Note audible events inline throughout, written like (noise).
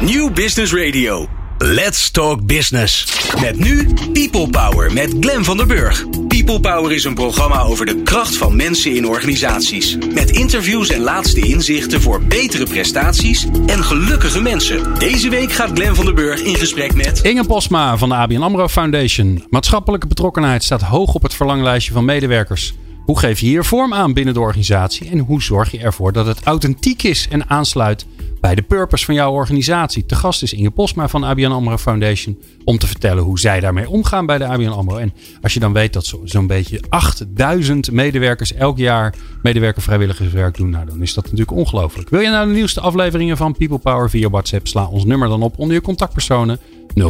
Nieuw Business Radio. Let's Talk Business. Met nu People Power met Glen van der Burg. People Power is een programma over de kracht van mensen in organisaties. Met interviews en laatste inzichten voor betere prestaties en gelukkige mensen. Deze week gaat Glen van der Burg in gesprek met... Inge Posma van de ABN AMRO Foundation. Maatschappelijke betrokkenheid staat hoog op het verlanglijstje van medewerkers. Hoe geef je hier vorm aan binnen de organisatie? En hoe zorg je ervoor dat het authentiek is en aansluit bij de purpose van jouw organisatie? Te gast is Inge Posma van ABN AMRO Foundation. Om te vertellen hoe zij daarmee omgaan bij de ABN AMRO. En als je dan weet dat zo'n beetje 8000 medewerkers elk jaar medewerker vrijwilligerswerk doen. Nou, dan is dat natuurlijk ongelooflijk. Wil je nou de nieuwste afleveringen van People Power via WhatsApp? Sla ons nummer dan op onder je contactpersonen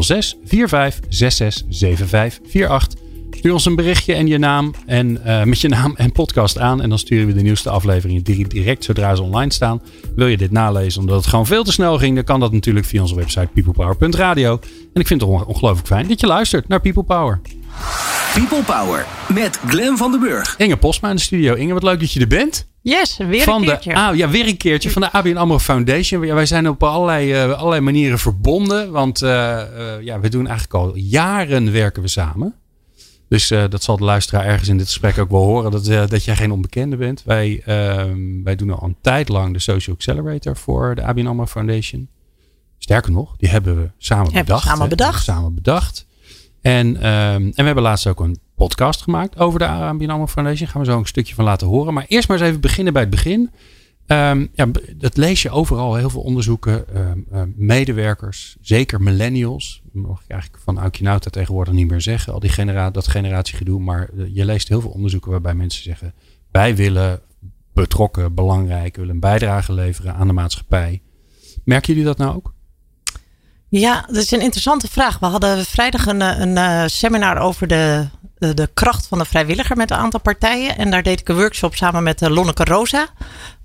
06 45 66 75 48. Stuur ons een berichtje en je naam en, uh, met je naam en podcast aan. En dan sturen we de nieuwste afleveringen direct zodra ze online staan. Wil je dit nalezen omdat het gewoon veel te snel ging? Dan kan dat natuurlijk via onze website peoplepower.radio. En ik vind het ongelooflijk fijn dat je luistert naar People Power. People Power met Glen van den Burg. Inge Postma in de studio. Inge, wat leuk dat je er bent. Yes, weer van een keertje. De, ah, ja, weer een keertje van de ABN AMRO Foundation. Wij zijn op allerlei, uh, allerlei manieren verbonden. Want uh, uh, ja, we doen eigenlijk al jaren werken we samen. Dus uh, dat zal de luisteraar ergens in dit gesprek ook wel horen. Dat, uh, dat jij geen onbekende bent. Wij, uh, wij doen al een tijd lang de Social Accelerator voor de ABN AMRO Foundation. Sterker nog, die hebben we samen hebben bedacht. Samen hè? bedacht. Samen bedacht. En, en we hebben laatst ook een podcast gemaakt over de ABN AMRO Foundation. Daar gaan we zo een stukje van laten horen. Maar eerst maar eens even beginnen bij het begin. Um, ja, dat lees je overal, heel veel onderzoeken. Um, um, medewerkers, zeker millennials. Mag ik eigenlijk van Aukje tegenwoordig niet meer zeggen. Al die genera dat generatiegedoe. Maar uh, je leest heel veel onderzoeken waarbij mensen zeggen... wij willen betrokken, belangrijk, willen een bijdrage leveren aan de maatschappij. Merken jullie dat nou ook? Ja, dat is een interessante vraag. We hadden vrijdag een, een uh, seminar over de, de, kracht van de vrijwilliger met een aantal partijen. En daar deed ik een workshop samen met Lonneke Rosa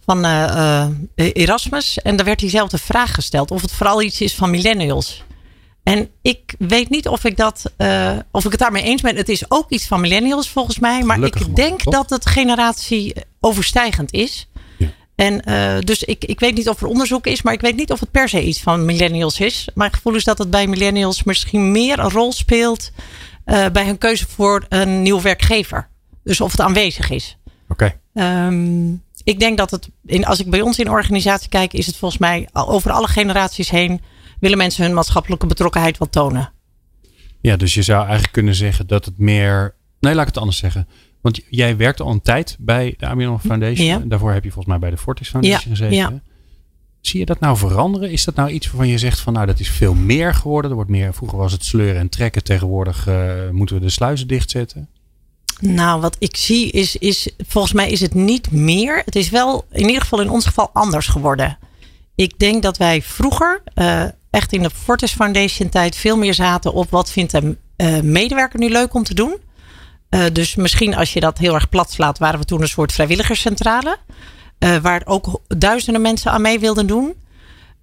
van uh, Erasmus. En daar werd diezelfde vraag gesteld. Of het vooral iets is van millennials. En ik weet niet of ik, dat, uh, of ik het daarmee eens ben. Het is ook iets van millennials volgens mij. Maar Gelukkig ik man, denk toch? dat het generatie overstijgend is. Ja. En uh, dus ik, ik weet niet of er onderzoek is, maar ik weet niet of het per se iets van millennials is. Mijn gevoel is dat het bij millennials misschien meer een rol speelt uh, bij hun keuze voor een nieuw werkgever. Dus of het aanwezig is. Oké. Okay. Um, ik denk dat het, in, als ik bij ons in organisatie kijk, is het volgens mij over alle generaties heen willen mensen hun maatschappelijke betrokkenheid wel tonen. Ja, dus je zou eigenlijk kunnen zeggen dat het meer. Nee, laat ik het anders zeggen. Want jij werkt al een tijd bij de ABN Foundation. Ja. En daarvoor heb je volgens mij bij de Fortis Foundation ja. gezeten. Ja. Zie je dat nou veranderen? Is dat nou iets waarvan je zegt van nou dat is veel meer geworden? Er wordt meer, vroeger was het sleuren en trekken. Tegenwoordig uh, moeten we de sluizen dichtzetten. Nou, wat ik zie is, is, volgens mij is het niet meer. Het is wel in ieder geval in ons geval anders geworden. Ik denk dat wij vroeger, uh, echt in de Fortis Foundation tijd, veel meer zaten op wat vindt een uh, medewerker nu leuk om te doen. Uh, dus misschien als je dat heel erg plat slaat, waren we toen een soort vrijwilligerscentrale. waar ook duizenden mensen aan mee wilden doen.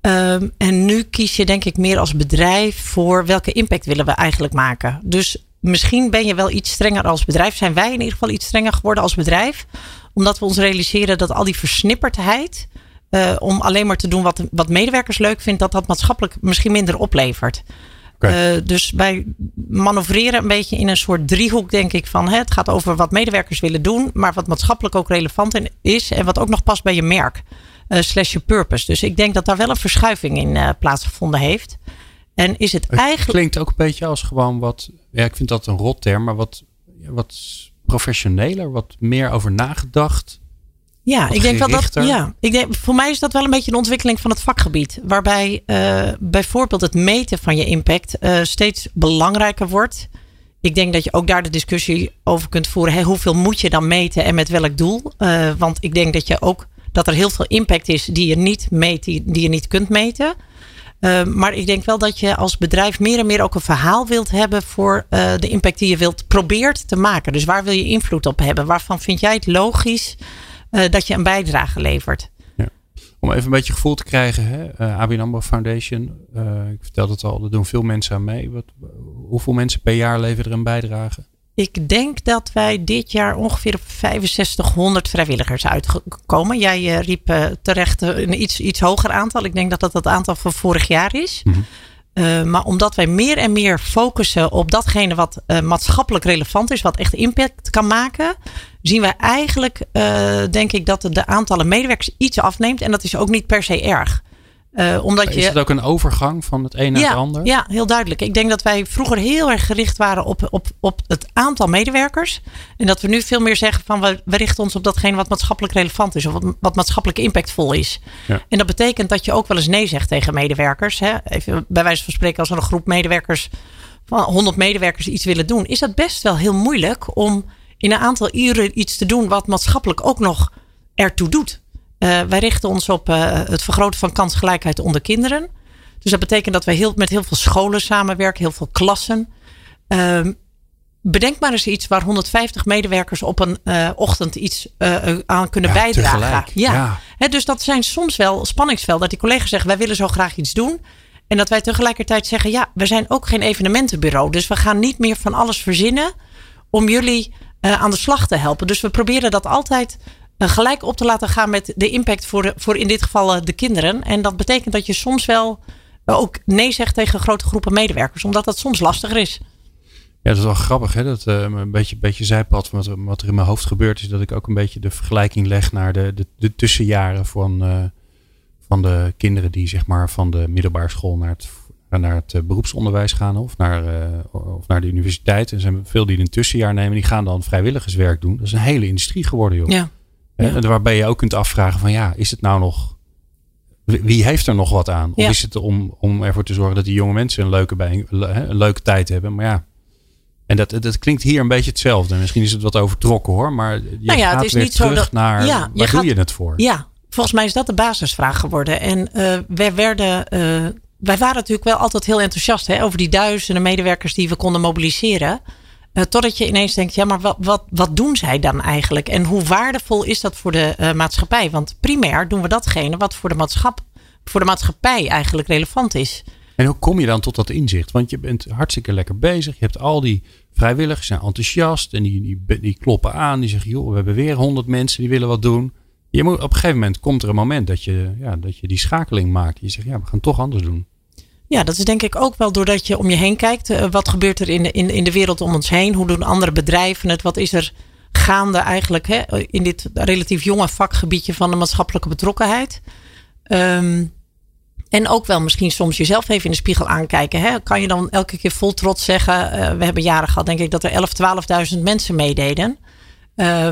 Um, en nu kies je denk ik meer als bedrijf voor welke impact willen we eigenlijk maken. Dus misschien ben je wel iets strenger als bedrijf. Zijn wij in ieder geval iets strenger geworden als bedrijf. Omdat we ons realiseren dat al die versnipperdheid. Uh, om alleen maar te doen wat, wat medewerkers leuk vindt. Dat dat maatschappelijk misschien minder oplevert. Okay. Uh, dus wij manoeuvreren een beetje in een soort driehoek denk ik. Van hè, het gaat over wat medewerkers willen doen. Maar wat maatschappelijk ook relevant is. En wat ook nog past bij je merk. Uh, slash je purpose. Dus ik denk dat daar wel een verschuiving in plaatsgevonden heeft. En is het, het eigenlijk. klinkt ook een beetje als gewoon wat. Ja, ik vind dat een rotterm, maar wat, wat professioneler, wat meer over nagedacht. Ja, wat ik denk wel dat. Ja, ik denk, voor mij is dat wel een beetje een ontwikkeling van het vakgebied. Waarbij uh, bijvoorbeeld het meten van je impact uh, steeds belangrijker wordt. Ik denk dat je ook daar de discussie over kunt voeren. Hey, hoeveel moet je dan meten en met welk doel? Uh, want ik denk dat je ook dat er heel veel impact is die je niet meet, die, die je niet kunt meten. Uh, maar ik denk wel dat je als bedrijf meer en meer ook een verhaal wilt hebben voor uh, de impact die je wilt probeert te maken. Dus waar wil je invloed op hebben? Waarvan vind jij het logisch uh, dat je een bijdrage levert? Ja. Om even een beetje gevoel te krijgen, hè? ABN AMRO Foundation, ik vertelde het al, er doen veel mensen aan mee. Wat, hoeveel mensen per jaar leveren er een bijdrage? Ik denk dat wij dit jaar ongeveer op 6500 vrijwilligers uitkomen. Jij uh, riep uh, terecht een iets, iets hoger aantal. Ik denk dat dat het aantal van vorig jaar is. Mm -hmm. maar omdat wij meer en meer focussen op datgene wat maatschappelijk relevant is, wat echt impact kan maken, zien wij eigenlijk, denk ik, dat de aantallen medewerkers iets afneemt. En dat is ook niet per se erg. Uh, omdat is het ook een overgang van het een naar het ander? Ja, heel duidelijk. Ik denk dat wij vroeger heel erg gericht waren op, op, op het aantal medewerkers. En dat we nu veel meer zeggen van we, we richten ons op datgene wat maatschappelijk relevant is. Of wat, wat maatschappelijk impactvol is. Ja. En dat betekent dat je ook wel eens nee zegt tegen medewerkers. Hè? Even bij wijze van spreken als er een groep medewerkers van 100 medewerkers iets willen doen. Is dat best wel heel moeilijk om in een aantal uren iets te doen wat maatschappelijk ook nog ertoe doet. Uh, wij richten ons op uh, het vergroten van kansgelijkheid onder kinderen. Dus dat betekent dat we heel, met heel veel scholen samenwerken, heel veel klassen. Uh, bedenk maar eens iets waar 150 medewerkers op een uh, ochtend iets aan kunnen ja, bijdragen. Tegelijk, ja. ja. dus dat zijn soms wel spanningsvelden. Dat die collega's zeggen, wij willen zo graag iets doen. En dat wij tegelijkertijd zeggen, ja, we zijn ook geen evenementenbureau. Dus we gaan niet meer van alles verzinnen om jullie aan de slag te helpen. Dus we proberen dat altijd eh, gelijk op te laten gaan met de impact voor, voor in dit geval eh, de kinderen. En dat betekent dat je soms wel eh, ook nee zegt tegen grote groepen medewerkers, omdat dat soms lastiger is. Ja, dat is wel grappig. Hè? Dat, uh, een beetje, beetje zijpad van wat, wat, er in mijn hoofd gebeurt, is dat ik ook een beetje de vergelijking leg naar de, de, de tussenjaren van, uh, van de kinderen die zeg maar van de middelbare school naar het, naar het beroepsonderwijs gaan of naar, uh, of naar de universiteit. En er zijn veel die een tussenjaar nemen, die gaan dan vrijwilligerswerk doen. Dat is een hele industrie geworden, joh. Ja. Ja. Waarbij je ook kunt afvragen van ja, is het nou nog... Wie heeft er nog wat aan? Of is het om, om ervoor te zorgen dat die jonge mensen een leuke, bij, een leuke tijd hebben? Maar ja, en dat, dat klinkt hier een beetje hetzelfde. Misschien is het wat overtrokken hoor. Maar je nou ja, gaat het is weer niet terug zo dat, naar ja, waar gaat, doe je het voor? Ja, volgens mij is dat de basisvraag geworden. En uh, wij werden... Uh, wij waren natuurlijk wel altijd heel enthousiast hè, over die duizenden medewerkers die we konden mobiliseren. Uh, totdat je ineens denkt, ja, maar wat, wat, wat doen zij dan eigenlijk? En hoe waardevol is dat voor de uh, maatschappij? Want primair doen we datgene wat voor de, maatschap, voor de maatschappij eigenlijk relevant is. En hoe kom je dan tot dat inzicht? Want je bent hartstikke lekker bezig. Je hebt al die vrijwilligers, zijn enthousiast en die, die, die kloppen aan. Die zeggen, joh, we hebben weer honderd mensen die willen wat doen. Je moet, op een gegeven moment komt er een moment dat je, ja, dat je die schakeling maakt. Je zegt, ja, we gaan toch anders doen. Ja, dat is denk ik ook wel doordat je om je heen kijkt. Uh, wat gebeurt er in de, in, in de wereld om ons heen? Hoe doen andere bedrijven het? Wat is er gaande eigenlijk hè, in dit relatief jonge vakgebiedje van de maatschappelijke betrokkenheid? Um, en ook wel misschien soms jezelf even in de spiegel aankijken. Hè? Kan je dan elke keer vol trots zeggen: uh, We hebben jaren gehad, denk ik, dat er 11, 12.000 mensen meededen. Uh,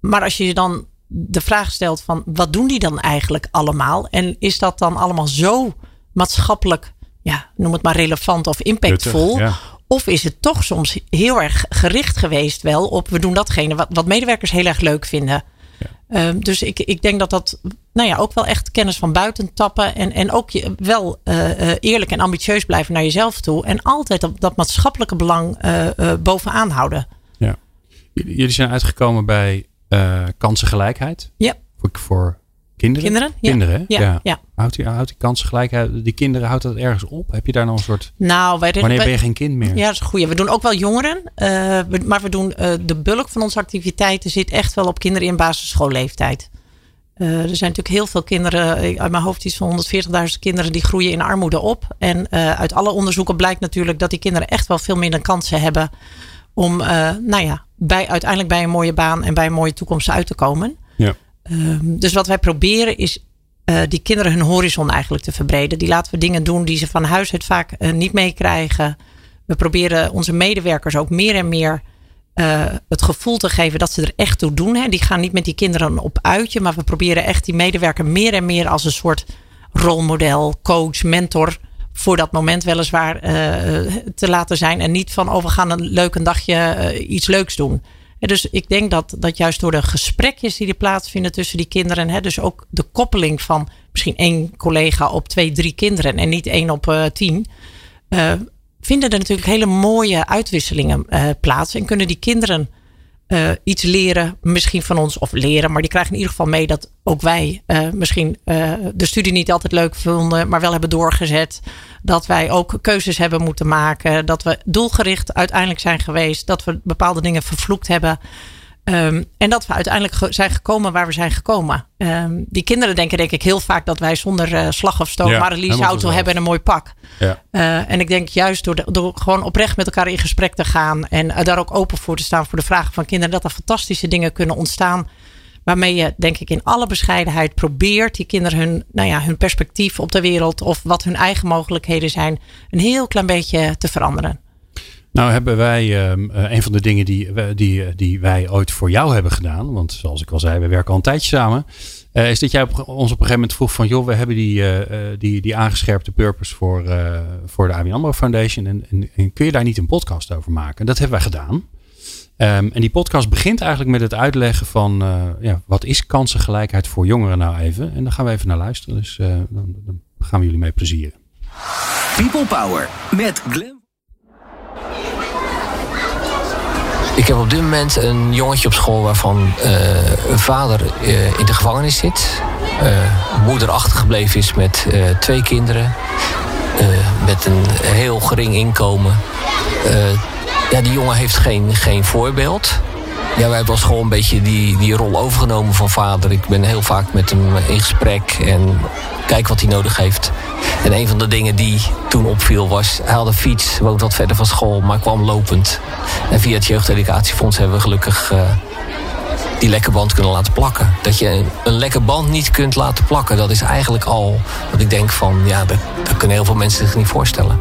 maar als je je dan de vraag stelt: van wat doen die dan eigenlijk allemaal? En is dat dan allemaal zo maatschappelijk ja, noem het maar relevant of impactvol. Of is het toch soms heel erg gericht geweest wel op we doen datgene wat, wat medewerkers heel erg leuk vinden. Ja. Um, dus ik, ik denk dat dat nou ja, ook wel echt kennis van buiten tappen. En, en ook je, wel uh, uh, eerlijk en ambitieus blijven naar jezelf toe. En altijd dat, dat maatschappelijke belang uh, bovenaan houden. Ja. Jullie zijn uitgekomen bij kansengelijkheid. Ja. Voor, voor Kinderen? Kinderen, ja. Kinderen, ja. ja. Houdt, die, houdt die kansengelijkheid, die kinderen, houdt dat ergens op? Heb je daar nog een soort... Nou, wij, Wanneer ben je geen kind meer? Ja, dat is goed. We doen ook wel jongeren. Uh, maar we doen uh, de bulk van onze activiteiten zit echt wel op kinderen in basisschoolleeftijd. Uh, er zijn natuurlijk heel veel kinderen, uit mijn hoofd iets van 140.000 kinderen die groeien in armoede op. En uit alle onderzoeken blijkt natuurlijk dat die kinderen echt wel veel minder kansen hebben om, nou ja, bij, uiteindelijk bij een mooie baan en bij een mooie toekomst uit te komen. Ja. Um, dus wat wij proberen is uh, die kinderen hun horizon eigenlijk te verbreden. Die laten we dingen doen die ze van huis uit vaak uh, niet meekrijgen. We proberen onze medewerkers ook meer en meer uh, het gevoel te geven dat ze er echt toe doen. Hè. Die gaan niet met die kinderen op uitje, maar we proberen echt die medewerker meer en meer als een soort rolmodel, coach, mentor voor dat moment weliswaar te laten zijn. En niet van, oh we gaan een leuk een dagje iets leuks doen dus ik denk dat, dat juist door de gesprekjes die er plaatsvinden tussen die kinderen, hè, dus ook de koppeling van misschien één collega op twee, drie kinderen en niet één op uh, tien, uh, vinden er natuurlijk hele mooie uitwisselingen uh, plaats en kunnen die kinderen uh, iets leren, misschien van ons, of leren, maar die krijgen in ieder geval mee dat ook wij uh, misschien uh, de studie niet altijd leuk vonden, maar wel hebben doorgezet. Dat wij ook keuzes hebben moeten maken, dat we doelgericht uiteindelijk zijn geweest, dat we bepaalde dingen vervloekt hebben. Um, en dat we uiteindelijk zijn gekomen waar we zijn gekomen. Um, die kinderen denken denk ik heel vaak dat wij zonder uh, slag of stoom ja, maar een lease auto hebben en een mooi pak. Ja. Uh, en ik denk juist door, de, door gewoon oprecht met elkaar in gesprek te gaan en uh, daar ook open voor te staan voor de vragen van kinderen, dat er fantastische dingen kunnen ontstaan. Waarmee je, denk ik, in alle bescheidenheid probeert die kinderen hun, nou ja, hun perspectief op de wereld of wat hun eigen mogelijkheden zijn, een heel klein beetje te veranderen. Nou hebben wij uh, een van de dingen die, die, die wij ooit voor jou hebben gedaan. Want zoals ik al zei, we werken al een tijdje samen. Uh, is dat jij op, ons op een gegeven moment vroeg van... joh, we hebben die, die, die aangescherpte purpose voor, voor de ABN AMRO Foundation. En, en, en, kun je daar niet een podcast over maken? Dat hebben wij gedaan. Um, en die podcast begint eigenlijk met het uitleggen van... ja, wat is kansengelijkheid voor jongeren nou even? En daar gaan we even naar luisteren. Dus dan, dan gaan we jullie mee plezieren. People Power met Glenn Ik heb op dit moment een jongetje op school waarvan uh, een vader uh, in de gevangenis zit. Uh, moeder achtergebleven is met twee kinderen. met een heel gering inkomen. ja, die jongen heeft geen, geen voorbeeld. Ja, wij hebben als school een beetje die, die rol overgenomen van vader. Ik ben heel vaak met hem in gesprek en kijk wat hij nodig heeft. En een van de dingen die toen opviel was... hij had een fiets, woont wat verder van school, maar kwam lopend. En via het Jeugdeducatiefonds hebben we gelukkig... Uh, die lekke band kunnen laten plakken. Dat je een, een lekke band niet kunt laten plakken... dat is eigenlijk al wat ik denk van... ja, dat, dat kunnen heel veel mensen zich niet voorstellen.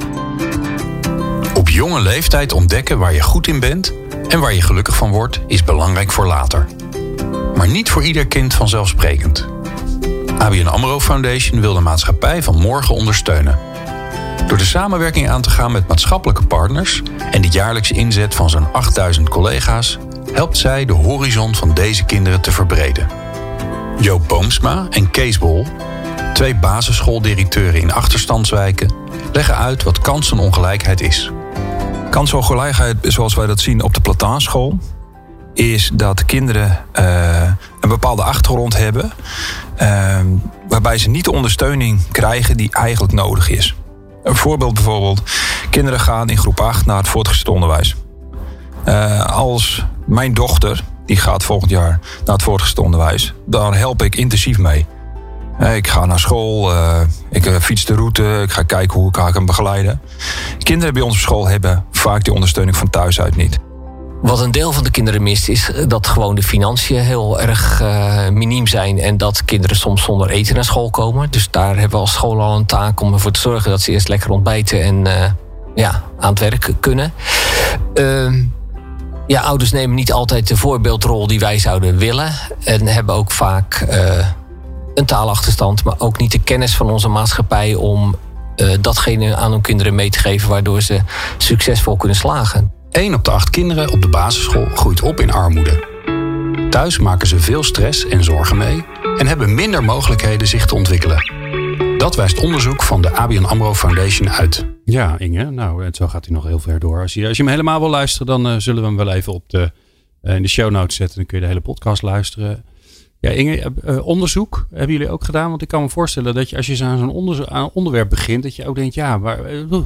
Op jonge leeftijd ontdekken waar je goed in bent... en waar je gelukkig van wordt, is belangrijk voor later. Maar niet voor ieder kind vanzelfsprekend... ABN AMRO Foundation wil de maatschappij van morgen ondersteunen. Door de samenwerking aan te gaan met maatschappelijke partners en de jaarlijkse inzet van zo'n 8000 collega's, helpt zij de horizon van deze kinderen te verbreden. Joop Boomsma en Kees Bol, twee basisschooldirecteuren in achterstandswijken, leggen uit wat kansenongelijkheid is. Kansenongelijkheid, zoals wij dat zien op de plataanschool, is dat kinderen uh, een bepaalde achtergrond hebben. Uh, waarbij ze niet de ondersteuning krijgen die eigenlijk nodig is. Een voorbeeld bijvoorbeeld: kinderen gaan in groep 8 naar het voortgezet onderwijs. Uh, als mijn dochter, die gaat volgend jaar naar het voortgezet onderwijs, daar help ik intensief mee. Ik ga naar school, ik fiets de route, ik ga kijken hoe ik haar kan begeleiden. Kinderen bij ons op school hebben vaak die ondersteuning van thuis uit niet. Wat een deel van de kinderen mist, is dat gewoon de financiën heel erg uh, miniem zijn. En dat kinderen soms zonder eten naar school komen. Dus daar hebben we als school al een taak om ervoor te zorgen dat ze eerst lekker ontbijten en uh, ja, aan het werk kunnen. Uh, ja, ouders nemen niet altijd de voorbeeldrol die wij zouden willen. En hebben ook vaak eh, een taalachterstand, maar ook niet de kennis van onze maatschappij om datgene aan hun kinderen mee te geven, waardoor ze succesvol kunnen slagen. 1 op de 8 kinderen op de basisschool groeit op in armoede. Thuis maken ze veel stress en zorgen mee en hebben minder mogelijkheden zich te ontwikkelen. Dat wijst onderzoek van de ABN AMRO Foundation uit. Ja, Inge, nou, en zo gaat hij nog heel ver door. Als je, als je hem helemaal wil luisteren, dan uh, zullen we hem wel even op de, uh, in de show notes zetten. Dan kun je de hele podcast luisteren. Ja, Inge, uh, onderzoek hebben jullie ook gedaan? Want ik kan me voorstellen dat je als je aan zo'n onder, onderwerp begint, dat je ook denkt, ja, maar,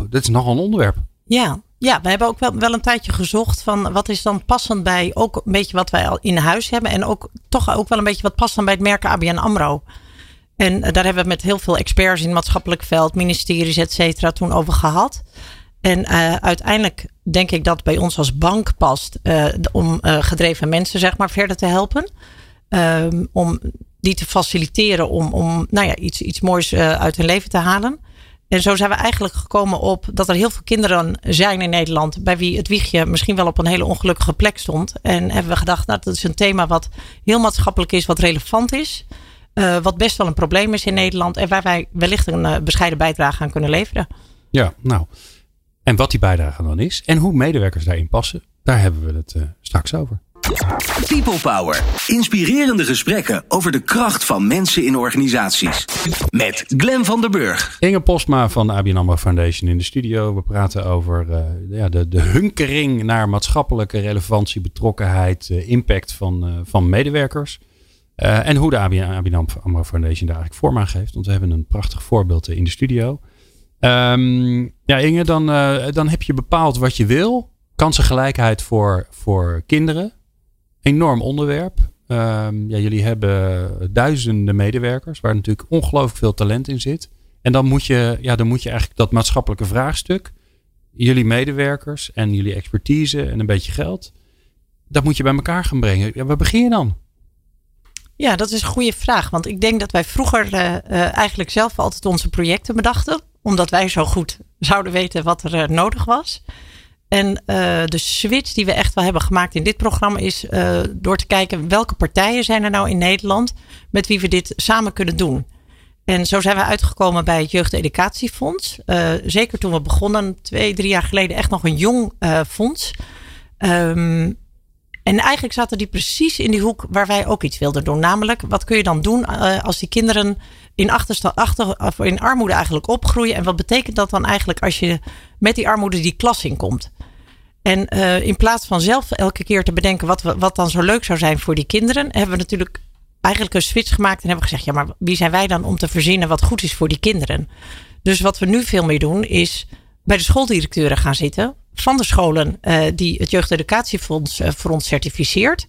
dit is nogal een onderwerp. Ja, ja, we hebben ook wel, wel een tijdje gezocht van wat is dan passend bij ook een beetje wat wij al in huis hebben. En ook toch ook wel een beetje wat past dan bij het merk ABN AMRO. En eh, daar hebben we met heel veel experts in het maatschappelijk veld, ministeries, et cetera, toen over gehad. En uh, uiteindelijk denk ik dat bij ons als bank past uh, om gedreven mensen zeg maar verder te helpen. Um, om die te faciliteren om, om nou ja, iets, iets moois uit hun leven te halen. En zo zijn we eigenlijk gekomen op dat er heel veel kinderen zijn in Nederland. bij wie het wiegje misschien wel op een hele ongelukkige plek stond. En hebben we gedacht, nou, dat is een thema wat heel maatschappelijk is, wat relevant is. Uh, wat best wel een probleem is in Nederland. En waar wij wellicht een uh, bescheiden bijdrage aan kunnen leveren. Ja, nou. En wat die bijdrage dan is. En hoe medewerkers daarin passen. Daar hebben we het uh, straks over. People Power. Inspirerende gesprekken over de kracht van mensen in organisaties. Met Glen van der Burg. Inge Postma van de ABN AMRO Foundation in de studio. We praten over uh, ja, de, de hunkering naar maatschappelijke relevantie, betrokkenheid, uh, impact van, uh, van medewerkers. en hoe de ABN, ABN Foundation daar eigenlijk vorm aan geeft. Want we hebben een prachtig voorbeeld in de studio. Um, ja, Inge, dan, dan heb je bepaald wat je wil. Kansengelijkheid voor, voor kinderen. Enorm onderwerp. Um, ja, jullie hebben duizenden medewerkers waar natuurlijk ongelooflijk veel talent in zit. En dan moet je, ja, dan moet je eigenlijk dat maatschappelijke vraagstuk, jullie medewerkers en jullie expertise en een beetje geld, dat moet je bij elkaar gaan brengen. Ja, waar begin je dan? Ja, dat is een goede vraag. Want ik denk dat wij vroeger uh, uh, eigenlijk zelf altijd onze projecten bedachten. Omdat wij zo goed zouden weten wat er uh, nodig was. En uh, de switch die we echt wel hebben gemaakt in dit programma is uh, door te kijken welke partijen zijn er nou in Nederland met wie we dit samen kunnen doen. En zo zijn we uitgekomen bij het Jeugdeducatiefonds. Uh, zeker toen we begonnen, twee, drie jaar geleden, echt nog een jong fonds. Um, en eigenlijk zaten die precies in die hoek waar wij ook iets wilden doen. Namelijk, wat kun je dan doen als die kinderen in, achter, of in armoede eigenlijk opgroeien? En wat betekent dat dan eigenlijk als je met die armoede die klas inkomt? En uh, in plaats van zelf elke keer te bedenken wat, wat dan zo leuk zou zijn voor die kinderen, hebben we natuurlijk eigenlijk een switch gemaakt en hebben gezegd: ja, maar wie zijn wij dan om te verzinnen wat goed is voor die kinderen? Dus wat we nu veel meer doen, is bij de schooldirecteuren gaan zitten van de scholen uh, die het Jeugdeducatiefonds uh, voor ons certificeert.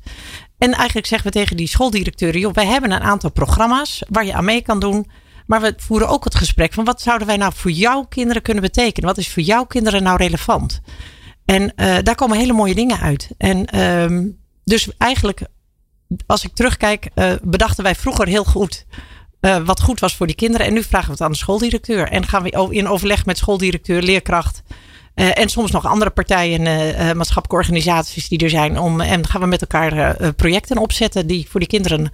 En eigenlijk zeggen we tegen die schooldirecteuren: joh, wij hebben een aantal programma's waar je aan mee kan doen. Maar we voeren ook het gesprek van wat zouden wij nou voor jouw kinderen kunnen betekenen? Wat is voor jouw kinderen nou relevant? En uh, daar komen hele mooie dingen uit. En um, dus eigenlijk, als ik terugkijk, uh, bedachten wij vroeger heel goed uh, wat goed was voor die kinderen. En nu vragen we het aan de schooldirecteur. En gaan we in overleg met schooldirecteur, leerkracht. en soms nog andere partijen, maatschappelijke organisaties die er zijn. Om, en gaan we met elkaar projecten opzetten die voor die kinderen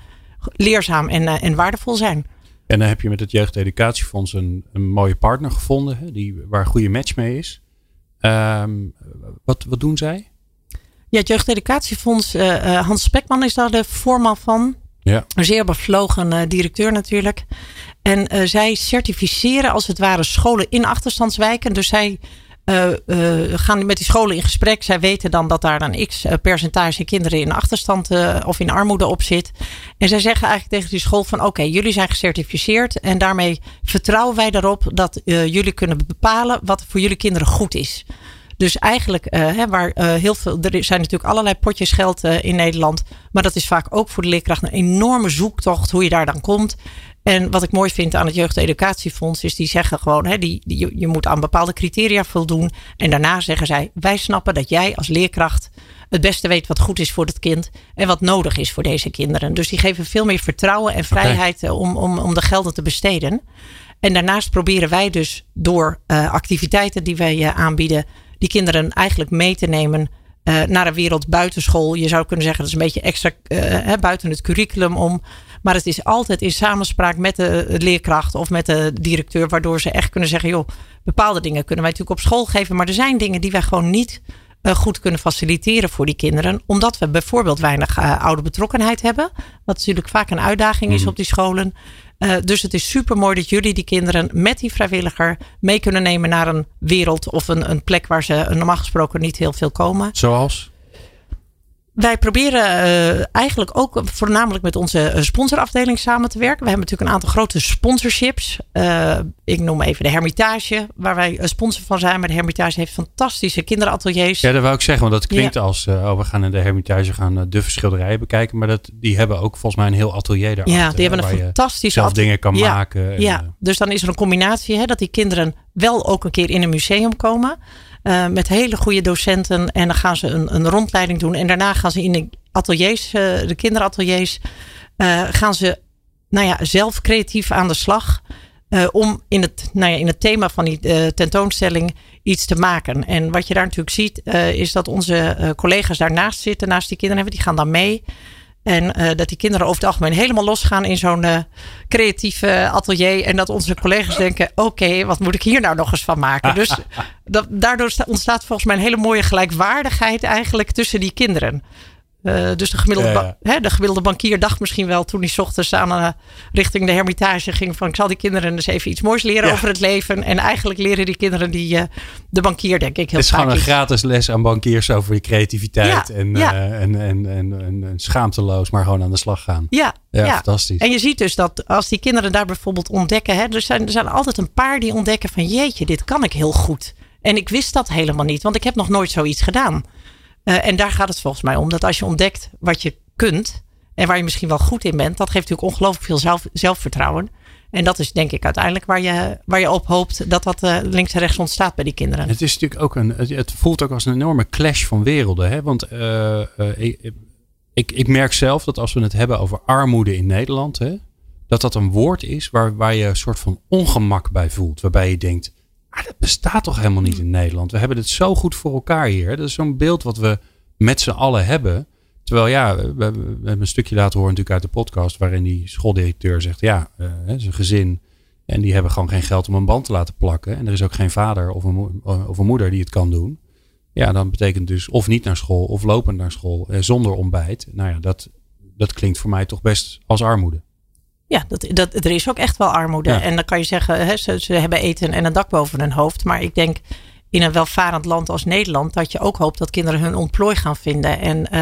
leerzaam en, en waardevol zijn. En dan heb je met het Jeugdeducatiefonds een, een mooie partner gevonden, die, waar een goede match mee is. Um, wat, wat doen zij? Ja, het Jeugdeducatiefonds, uh, uh, Hans Spekman is daar de voorman van. Ja. Een zeer bevlogen uh, directeur natuurlijk. En zij certificeren als het ware scholen in achterstandswijken. Dus zij uh, gaan met die scholen in gesprek. Zij weten dan dat daar een x percentage kinderen in achterstand of in armoede op zit. En zij zeggen eigenlijk tegen die school van oké, jullie zijn gecertificeerd. En daarmee vertrouwen wij erop dat jullie kunnen bepalen wat voor jullie kinderen goed is. Dus eigenlijk, hè, waar heel veel, er zijn natuurlijk allerlei potjes geld in Nederland. Maar dat is vaak ook voor de leerkracht een enorme zoektocht hoe je daar dan komt. En wat ik mooi vind aan het Jeugdeducatiefonds is die zeggen gewoon, hè, die, die, je moet aan bepaalde criteria voldoen. En daarna zeggen zij, wij snappen dat jij als leerkracht het beste weet wat goed is voor het kind en wat nodig is voor deze kinderen. Dus die geven veel meer vertrouwen en vrijheid okay. om, om, om de gelden te besteden. En daarnaast proberen wij dus door uh, activiteiten die wij uh, aanbieden, die kinderen eigenlijk mee te nemen uh, naar een wereld buitenschool. Je zou kunnen zeggen dat is een beetje extra hè, buiten het curriculum om. Maar het is altijd in samenspraak met de leerkracht of met de directeur, waardoor ze echt kunnen zeggen: joh, bepaalde dingen kunnen wij natuurlijk op school geven, maar er zijn dingen die wij gewoon niet uh, goed kunnen faciliteren voor die kinderen, omdat we bijvoorbeeld weinig uh, oude betrokkenheid hebben, wat natuurlijk vaak een uitdaging is op die scholen. Uh, dus het is super mooi dat jullie die kinderen met die vrijwilliger mee kunnen nemen naar een wereld of een, een plek waar ze normaal gesproken niet heel veel komen. Zoals? Wij proberen uh, eigenlijk ook voornamelijk met onze sponsorafdeling samen te werken. We hebben natuurlijk een aantal grote sponsorships. Uh, ik noem even de Hermitage, waar wij sponsor van zijn. Maar de Hermitage heeft fantastische kinderateliers. Ja, dat wou ik zeggen, want dat klinkt ja. als... Uh, oh, we gaan in de Hermitage gaan de schilderijen bekijken. Maar dat, die hebben ook volgens mij een heel atelier daarachter. Ja, die hebben een fantastische... zelf dingen kan ja, maken. En, ja, dus dan is er een combinatie hè, dat die kinderen wel ook een keer in een museum komen... Uh, met hele goede docenten. En dan gaan ze een, een, rondleiding doen. En daarna gaan ze in de ateliers, uh, de kinderateliers, uh, gaan ze nou ja, zelf creatief aan de slag. om in het, nou ja, in het thema van die tentoonstelling iets te maken. En wat je daar natuurlijk ziet, is dat onze collega's daarnaast zitten, naast die kinderen hebben, die gaan dan mee. En uh, dat die kinderen over het algemeen helemaal losgaan in zo'n uh, creatieve atelier. En dat onze collega's denken: oké, okay, wat moet ik hier nou nog eens van maken? Dus (laughs) dat, daardoor ontstaat volgens mij een hele mooie gelijkwaardigheid eigenlijk tussen die kinderen. Uh, dus de gemiddelde, Ja, ja. Hè, de gemiddelde bankier dacht misschien wel toen hij 's ochtends aan eh, richting de hermitage ging van ik zal die kinderen eens even iets moois leren Ja. over het leven. En eigenlijk leren die kinderen die eh, de bankier denk ik heel Het is gewoon een iets. gratis les aan bankiers over je creativiteit. Ja, en, eh, en, en, en, en, schaamteloos, maar gewoon aan de slag gaan. Ja, Ja, ja. fantastisch. En je ziet dus dat als die kinderen daar bijvoorbeeld ontdekken, hè, er, zijn, er zijn altijd een paar die ontdekken van jeetje, dit kan ik heel goed. En ik wist dat helemaal niet, want ik heb nog nooit zoiets gedaan. Eh, en daar gaat het volgens mij om, dat als je ontdekt wat je kunt en waar je misschien wel goed in bent, dat geeft natuurlijk ongelooflijk veel zelf, zelfvertrouwen. En dat is denk ik uiteindelijk waar je, waar je op hoopt dat dat eh, links en rechts ontstaat bij die kinderen. Het is natuurlijk ook een. Het, voelt ook als een enorme clash van werelden. Hè? Want eh, ik, ik, ik merk zelf dat als we het hebben over armoede in Nederland, hè, dat dat een woord is waar, waar je een soort van ongemak bij voelt. Waarbij je denkt, ah, dat bestaat toch helemaal niet in Nederland. We hebben het zo goed voor elkaar hier. Dat is zo'n beeld wat we met z'n allen hebben. Terwijl ja, we, hebben een stukje laten horen natuurlijk uit de podcast waarin die schooldirecteur zegt, ja, eh, is een gezin en die hebben gewoon geen geld om een band te laten plakken. En er is ook geen vader of een, een moeder die het kan doen. Ja, dan betekent dus of niet naar school of lopend naar school eh, zonder ontbijt. Nou ja, dat, dat klinkt voor mij toch best als armoede. Ja, dat, dat, er is ook echt wel armoede. Ja. En dan kan je zeggen, hè, ze, ze hebben eten en een dak boven hun hoofd. Maar ik denk in een welvarend land als Nederland dat je ook hoopt dat kinderen hun ontplooi gaan vinden. En eh,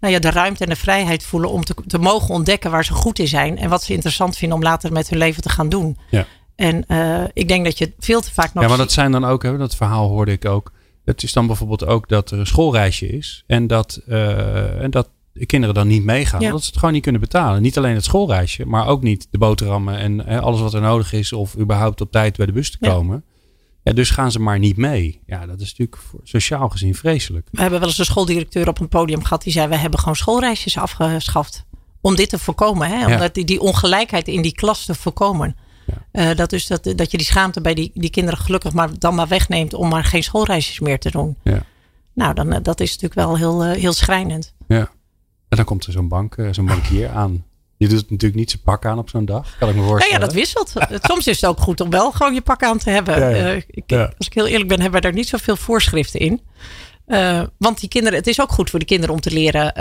nou ja, de ruimte en de vrijheid voelen om te, te mogen ontdekken waar ze goed in zijn. En wat ze interessant vinden om later met hun leven te gaan doen. Ja. En eh, ik denk dat je veel te vaak nog Ja, maar dat zijn dan ook, hè, dat verhaal hoorde ik ook. Het is dan bijvoorbeeld ook dat er een schoolreisje is. En dat, eh, en dat de kinderen dan niet meegaan. Ja. Omdat ze het gewoon niet kunnen betalen. Niet alleen het schoolreisje, maar ook niet de boterhammen en hè, alles wat er nodig is. Of überhaupt op tijd bij de bus te komen. Ja, dus gaan ze maar niet mee. Ja, dat is natuurlijk voor- sociaal gezien vreselijk. We hebben wel eens een schooldirecteur op een podium gehad die zei: We hebben gewoon schoolreisjes afgeschaft. Om dit te voorkomen. Hè? Om Ja. die, die ongelijkheid in die klas te voorkomen. Eh, dat, is dat, dat je die schaamte bij die, die kinderen gelukkig maar dan maar wegneemt om maar geen schoolreisjes meer te doen. Ja. Nou, dan, eh, dat is natuurlijk wel heel, eh, heel schrijnend. Ja. En dan komt er zo'n bank, eh, zo'n bankier (laughs) aan. Die doet natuurlijk niet zijn pak aan op zo'n dag. Kan ik me Nou voorstellen. ja, dat wisselt. Eh, Soms is het ook goed om wel gewoon je pak aan te hebben. Ja, ja. Eh, ik, Ja. Als ik heel eerlijk ben, hebben we daar niet zoveel voorschriften in. Want die kinderen, het is ook goed voor de kinderen om te leren.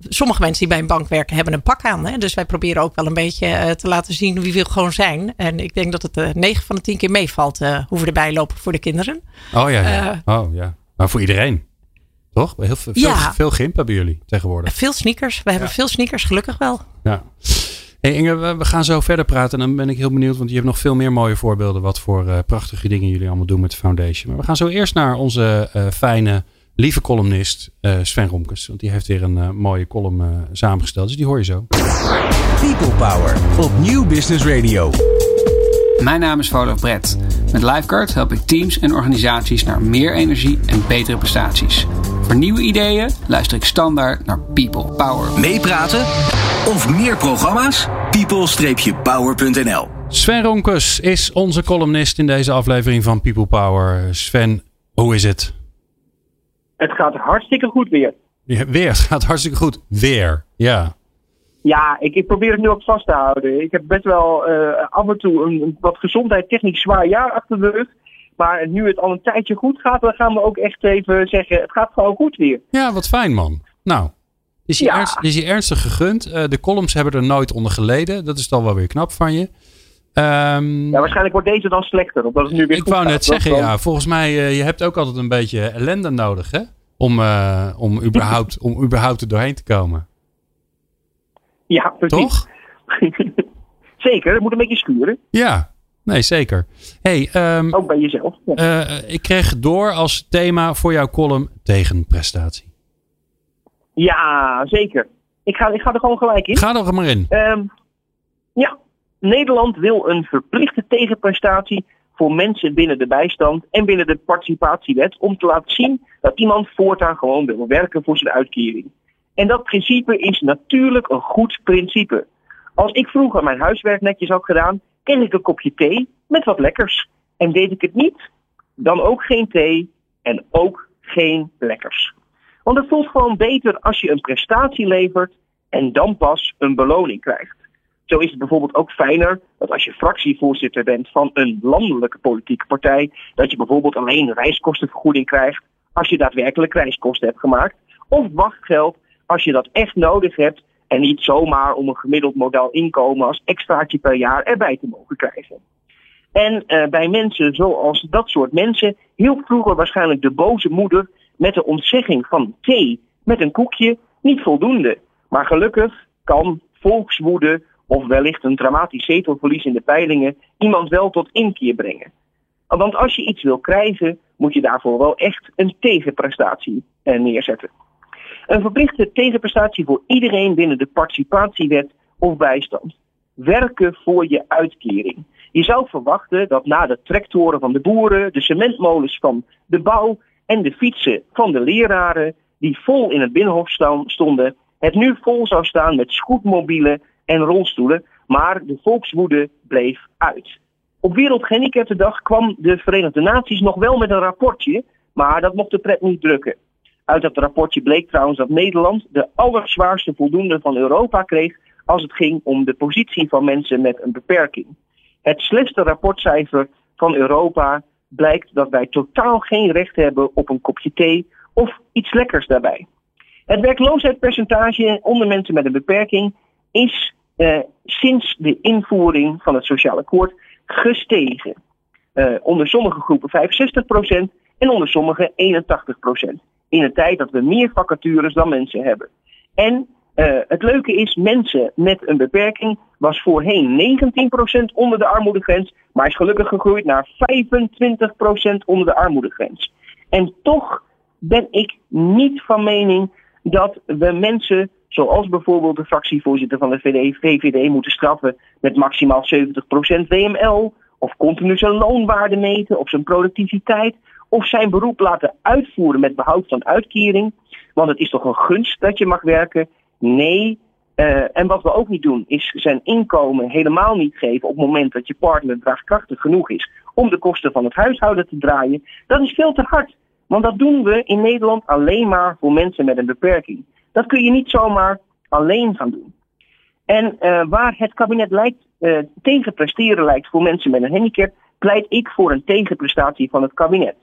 sommige mensen die bij een bank werken, hebben een pak aan. Hè? Dus wij proberen ook wel een beetje te laten zien wie we gewoon zijn. En ik denk dat het eh 9 van de 10 keer meevalt hoe we erbij lopen voor de kinderen. Oh ja, ja. oh ja. Maar voor iedereen. Toch? Heel veel, veel, Ja. veel gimp hebben jullie tegenwoordig. Veel sneakers. We hebben veel sneakers, gelukkig wel. Ja. Hey Inge, we, gaan zo verder praten. En dan ben ik heel benieuwd, want je hebt nog veel meer mooie voorbeelden. Wat voor eh, prachtige dingen jullie allemaal doen met de foundation. Maar we gaan zo eerst naar onze eh, fijne, lieve columnist eh, Sven Romkes. Want die heeft weer een mooie column eh, samengesteld. Dus die hoor je zo. People Power op Nieuw Business Radio. Mijn naam is Volof Brett. Met Lifeguard help ik teams en organisaties naar meer energie en betere prestaties. Voor nieuwe ideeën luister ik standaard naar People Power. Meepraten of meer programma's? people-power.nl Sven Romkes is onze columnist in deze aflevering van People Power. Sven, hoe is het? Het gaat hartstikke goed weer. Ja, weer, het gaat hartstikke goed. Weer, ja. Ja, ik, ik probeer het nu ook vast te houden. Ik heb best wel eh, af en toe een, een wat gezondheidstechnisch zwaar jaar achter de rug. Maar nu het al een tijdje goed gaat, dan gaan we ook echt even zeggen, het gaat gewoon goed weer. Ja, wat fijn man. Nou, is je, Ja. ernst, is je ernstig gegund. Eh, de columns hebben er nooit onder geleden. Dat is dan wel weer knap van je. Ehm, Ja, waarschijnlijk wordt deze dan slechter, omdat het nu weer ik wou net zeggen, dan- ja, volgens mij, eh, je hebt ook altijd een beetje ellende nodig, hè? Om, eh, om, überhaupt, om überhaupt er doorheen te komen. Ja, precies. Toch? (laughs) Zeker, het moet een beetje schuren. Ja, nee, zeker. hey, ehm, Ook bij jezelf. Ja. eh, ik kreeg door als thema voor jouw column tegenprestatie. Ja, zeker. Ik ga, ik ga er gewoon gelijk in. Ga er maar in. Ehm, ja, Nederland wil een verplichte tegenprestatie voor mensen binnen de bijstand en binnen de participatiewet om te laten zien dat iemand voortaan gewoon wil werken voor zijn uitkering. En dat principe is natuurlijk een goed principe. Als ik vroeger mijn huiswerk netjes had gedaan, kreeg ik een kopje thee met wat lekkers. En deed ik het niet, dan ook geen thee en ook geen lekkers. Want het voelt gewoon beter als je een prestatie levert en dan pas een beloning krijgt. Zo is het bijvoorbeeld ook fijner dat als je fractievoorzitter bent van een landelijke politieke partij, dat je bijvoorbeeld alleen reiskostenvergoeding krijgt als je daadwerkelijk reiskosten hebt gemaakt. Of wachtgeld als je dat echt nodig hebt en niet zomaar om een gemiddeld model inkomen als extraatje per jaar erbij te mogen krijgen. En uh, bij mensen zoals dat soort mensen hielp vroeger waarschijnlijk de boze moeder met de ontzegging van thee met een koekje niet voldoende. Maar gelukkig kan volkswoede of wellicht een dramatisch zetelverlies in de peilingen iemand wel tot inkeer brengen. Want als je iets wil krijgen, moet je daarvoor wel echt een tegenprestatie eh, neerzetten. Een verplichte tegenprestatie voor iedereen binnen de participatiewet of bijstand. Werken voor je uitkering. Je zou verwachten dat na de tractoren van de boeren, de cementmolens van de bouw en de fietsen van de leraren, die vol in het binnenhof stonden, het nu vol zou staan met scootmobielen en rolstoelen, maar de volkswoede bleef uit. Op Wereldgehandicaptendag kwam de Verenigde Naties nog wel met een rapportje, maar dat mocht de pret niet drukken. Uit dat rapportje bleek trouwens dat Nederland de allerzwaarste voldoende van Europa kreeg als het ging om de positie van mensen met een beperking. Het slechtste rapportcijfer van Europa blijkt dat wij totaal geen recht hebben op een kopje thee of iets lekkers daarbij. Het werkloosheidspercentage onder mensen met een beperking is eh, sinds de invoering van het sociale akkoord gestegen. Uh, onder sommige groepen 65% en onder sommige 81%. In een tijd dat we meer vacatures dan mensen hebben. En uh, het leuke is, mensen met een beperking was voorheen 19% onder de armoedegrens, maar is gelukkig gegroeid naar 25% onder de armoedegrens. En toch ben ik niet van mening dat we mensen, zoals bijvoorbeeld de fractievoorzitter van de VVD, moeten straffen met maximaal 70% WML, of continu zijn loonwaarde meten, of zijn productiviteit, of zijn beroep laten uitvoeren met behoud van uitkering. Want het is toch een gunst dat je mag werken? Nee. Uh, en wat we ook niet doen, is zijn inkomen helemaal niet geven op het moment dat je partner draagkrachtig genoeg is om de kosten van het huishouden te draaien. Dat is veel te hard. Want dat doen we in Nederland alleen maar voor mensen met een beperking. Dat kun je niet zomaar alleen gaan doen. En uh, waar het kabinet lijkt, uh, tegen presteren lijkt voor mensen met een handicap, pleit ik voor een tegenprestatie van het kabinet.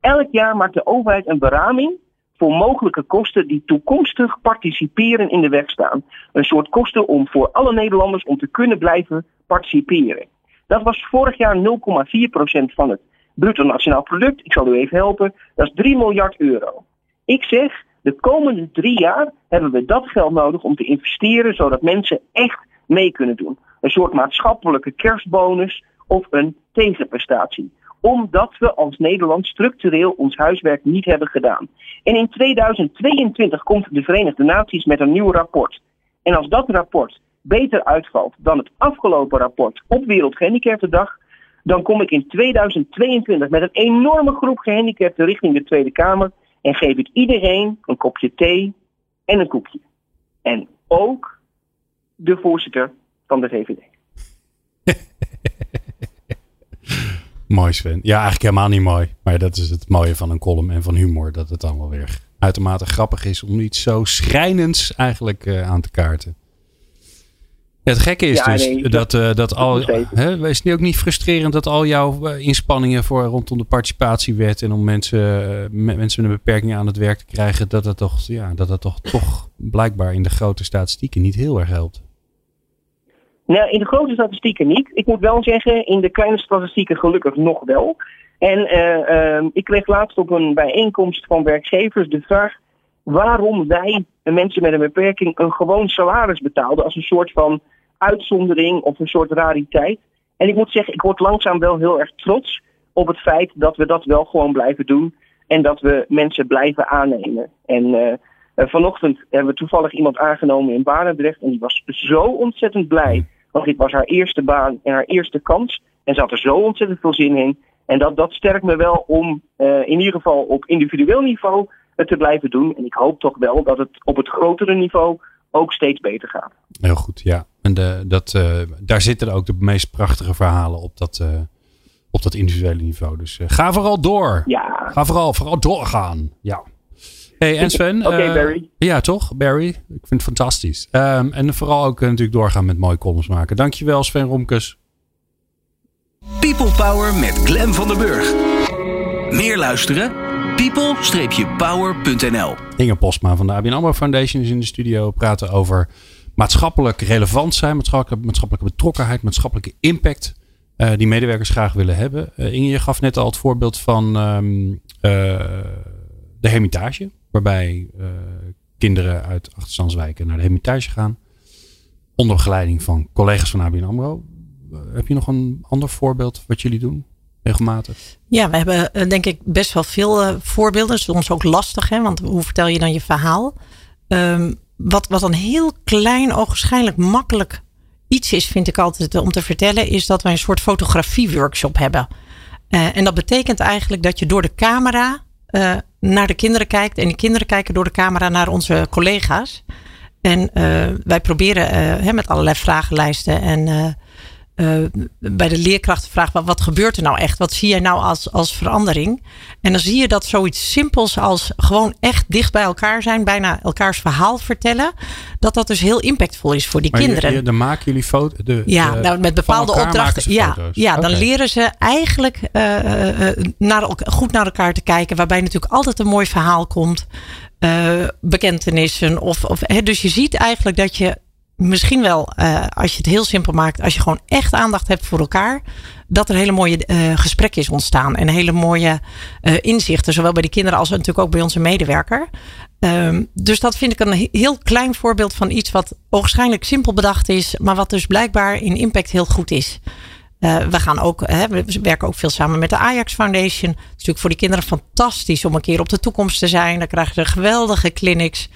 Elk jaar maakt de overheid een beraming voor mogelijke kosten die toekomstig participeren in de weg staan. Een soort kosten om voor alle Nederlanders om te kunnen blijven participeren. Dat was vorig jaar 0,4% van het bruto nationaal product. Ik zal u even helpen. Dat is 3 miljard euro. Ik zeg, de komende drie jaar hebben we dat geld nodig om te investeren, zodat mensen echt mee kunnen doen. Een soort maatschappelijke kerstbonus of een tegenprestatie omdat we als Nederland structureel ons huiswerk niet hebben gedaan. En in 2022 komt de Verenigde Naties met een nieuw rapport. En als dat rapport beter uitvalt dan het afgelopen rapport op Wereldgehandicaptendag, dan kom ik in 2022 met een enorme groep gehandicapten richting de Tweede Kamer en geef ik iedereen een kopje thee en een koekje. En ook de voorzitter van de VVD. (laughs) Mooi Sven. Ja, eigenlijk helemaal niet mooi. Maar dat is het mooie van een column en van humor. Dat het dan wel weer uitermate grappig is om iets zo schrijnends eigenlijk uh, aan te kaarten. Ja, het gekke is ja, dus nee, dat, uh, dat al. Hè, is het ook niet frustrerend dat al jouw uh, inspanningen voor rondom de participatiewet en om mensen, met mensen met een beperking aan het werk te krijgen, dat dat toch, ja, dat dat toch, toch blijkbaar in de grote statistieken niet heel erg helpt? Nou, in de grote statistieken niet. Ik moet wel zeggen, in de kleine statistieken gelukkig nog wel. En uh, uh, ik kreeg laatst op een bijeenkomst van werkgevers de vraag waarom wij mensen met een beperking een gewoon salaris betaalden als een soort van uitzondering of een soort rariteit. En ik moet zeggen, ik word langzaam wel heel erg trots op het feit dat we dat wel gewoon blijven doen en dat we mensen blijven aannemen. En uh, vanochtend hebben we toevallig iemand aangenomen in Barendrecht en die was zo ontzettend blij want dit was haar eerste baan en haar eerste kans. En ze had er zo ontzettend veel zin in. En dat, dat sterkt me wel om uh, in ieder geval op individueel niveau het te blijven doen. En ik hoop toch wel dat het op het grotere niveau ook steeds beter gaat. Heel goed, ja. En de, dat, uh, daar zitten ook de meest prachtige verhalen op dat, uh, op dat individuele niveau. Dus ga vooral door. Ja. Ga vooral, vooral doorgaan. Ja. Hey, en Sven. Oké, okay, Barry. Ja, toch? Barry. Ik vind het fantastisch. Um, en vooral ook uh, natuurlijk doorgaan met mooie columns maken. Dankjewel, Sven Romkes. People Power met Glen van der Burg. Meer luisteren? people-power.nl Inge Postma van de ABN AMRO Foundation is in de studio. praten over maatschappelijk relevant zijn, maatschappelijke, maatschappelijke betrokkenheid, maatschappelijke impact uh, die medewerkers graag willen hebben. Uh, Inge, je gaf net al het voorbeeld van um, uh, de hermitage, waarbij kinderen uit achterstandswijken naar de hermitage gaan. Onder begeleiding van collega's van ABN AMRO. heb je nog een ander voorbeeld wat jullie doen? regelmatig? Ja, we hebben denk ik best wel veel voorbeelden. Soms ook lastig, hè? want hoe vertel je dan je verhaal? Um, wat, wat een heel klein, ogenschijnlijk makkelijk iets is, vind ik altijd om te vertellen, is dat wij een soort fotografie-workshop hebben. Uh, en dat betekent eigenlijk dat je door de camera uh, naar de kinderen kijkt. En die kinderen kijken door de camera naar onze collega's. En uh, wij proberen met allerlei vragenlijsten en uh, bij de leerkrachten vraagt wat, wat gebeurt er nou echt? Wat zie jij nou als, als verandering? En dan zie je dat zoiets simpels als gewoon echt dicht bij elkaar zijn, bijna elkaars verhaal vertellen, dat dat dus heel impactvol is voor die maar kinderen. Je, dan maken jullie foto's. Ja, nou, met bepaalde opdrachten. Ja, ja, dan leren ze eigenlijk uh, uh, naar, goed naar elkaar te kijken, waarbij natuurlijk altijd een mooi verhaal komt. bekentenissen. Of, of, hè, dus je ziet eigenlijk dat je misschien wel, uh, als je het heel simpel maakt, als je gewoon echt aandacht hebt voor elkaar, dat er hele mooie uh, is ontstaan en hele mooie uh, inzichten, zowel bij de kinderen als natuurlijk ook bij onze medewerker. Um, dus dat vind ik een heel klein voorbeeld van iets wat waarschijnlijk simpel bedacht is, maar wat dus blijkbaar in impact heel goed is. we gaan ook, hè, we werken ook veel samen met de Ajax Foundation. Het is natuurlijk voor die kinderen fantastisch om een keer op de toekomst te zijn. Dan krijgen ze geweldige clinics.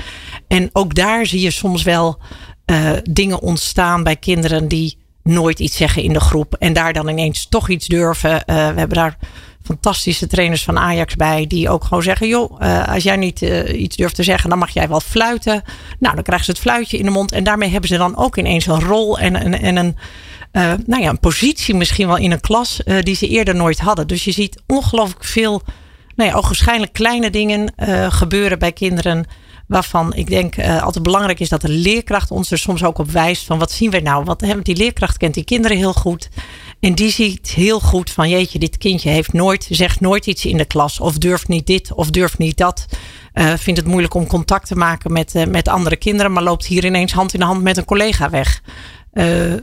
En ook daar zie je soms wel uh, dingen ontstaan bij kinderen die nooit iets zeggen in de groep. En daar dan ineens toch iets durven. Uh, we hebben daar fantastische trainers van Ajax bij. Die ook gewoon zeggen: joh, uh, als jij niet iets durft te zeggen, dan mag jij wel fluiten. Nou, dan krijgen ze het fluitje in de mond. En daarmee hebben ze dan ook ineens een rol en, en, en een. nou ja, een positie misschien wel in een klas die ze eerder nooit hadden. Dus je ziet ongelooflijk veel, nou ja, waarschijnlijk kleine dingen gebeuren bij kinderen waarvan ik denk uh, altijd belangrijk is dat de leerkracht ons er soms ook op wijst van wat zien we nou? Wat, die leerkracht kent die kinderen heel goed. En die ziet heel goed van jeetje, dit kindje heeft nooit, zegt nooit iets in de klas. Of durft niet dit of durft niet dat. Uh, vindt het moeilijk om contact te maken met, uh, met andere kinderen. Maar loopt hier ineens hand in hand met een collega weg.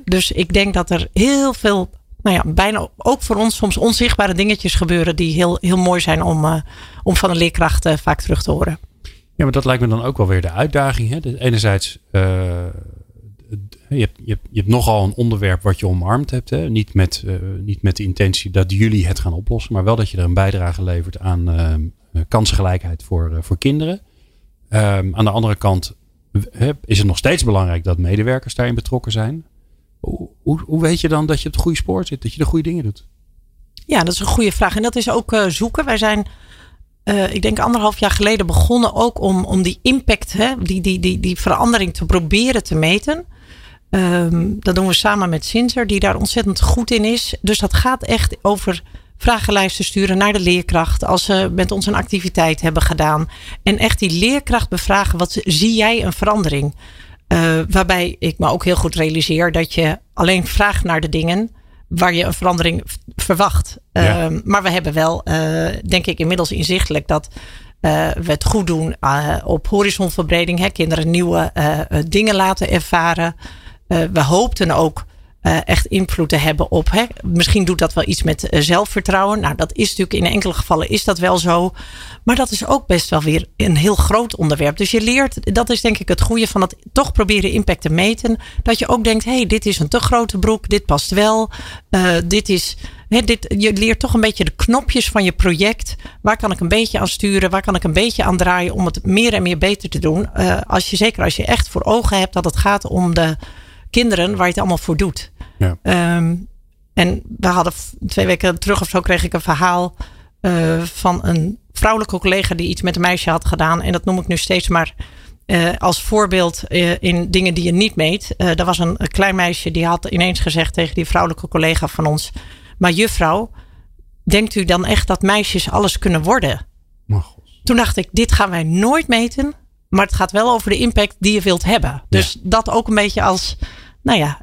Dus ik denk dat er heel veel, nou ja, bijna ook voor ons soms onzichtbare dingetjes gebeuren. Die heel, heel mooi zijn om, om van een leerkracht vaak terug te horen. Ja, maar dat lijkt me dan ook wel weer de uitdaging. Hè? Enerzijds, uh, je, hebt, je, hebt, nogal een onderwerp wat je omarmd hebt. Hè? Niet, met, uh, niet met de intentie dat jullie het gaan oplossen, maar wel dat je er een bijdrage levert aan uh, kansengelijkheid voor, voor kinderen. Um, aan de andere kant is het nog steeds belangrijk dat medewerkers daarin betrokken zijn. Hoe, hoe, hoe weet je dan dat je op het goede spoor zit, dat je de goede dingen doet? Ja, dat is een goede vraag. En dat is ook zoeken. Wij zijn uh, ik denk anderhalf jaar geleden begonnen ook om, om die impact, hè, die, die, die, die verandering te proberen te meten. Um, dat doen we samen met Sinter, die daar ontzettend goed in is. Dus dat gaat echt over vragenlijsten sturen naar de leerkracht als ze met ons een activiteit hebben gedaan. En echt die leerkracht bevragen, wat zie jij een verandering? Uh, waarbij ik me ook heel goed realiseer dat je alleen vraagt naar de dingen waar je een verandering verwacht. Ja. Uh, maar we hebben wel, uh, denk ik, inmiddels inzichtelijk dat uh, we het goed doen uh, op horizonverbreding. Hè, kinderen nieuwe dingen laten ervaren. we hoopten ook uh, echt invloed te hebben op. Hè? Misschien doet dat wel iets met uh, zelfvertrouwen. Nou, dat is natuurlijk in enkele gevallen is dat wel zo. Maar dat is ook best wel weer een heel groot onderwerp. Dus je leert, dat is denk ik het goede van het toch proberen impact te meten. Dat je ook denkt, hé, hey, dit is een te grote broek, dit past wel. Uh, dit is, hè, dit, je leert toch een beetje de knopjes van je project. Waar kan ik een beetje aan sturen? Waar kan ik een beetje aan draaien om het meer en meer beter te doen? als je, zeker als je echt voor ogen hebt dat het gaat om de kinderen waar je het allemaal voor doet. Ja. Um, en we hadden twee weken terug of zo kreeg ik een verhaal uh, van een vrouwelijke collega die iets met een meisje had gedaan. En dat noem ik nu steeds maar uh, als voorbeeld uh, in dingen die je niet meet. er was een, een, klein meisje die had ineens gezegd tegen die vrouwelijke collega van ons. Maar juffrouw, denkt u dan echt dat meisjes alles kunnen worden? Toen dacht ik, dit gaan wij nooit meten. Maar het gaat wel over de impact die je wilt hebben. Dus ja. dat ook een beetje als nou ja,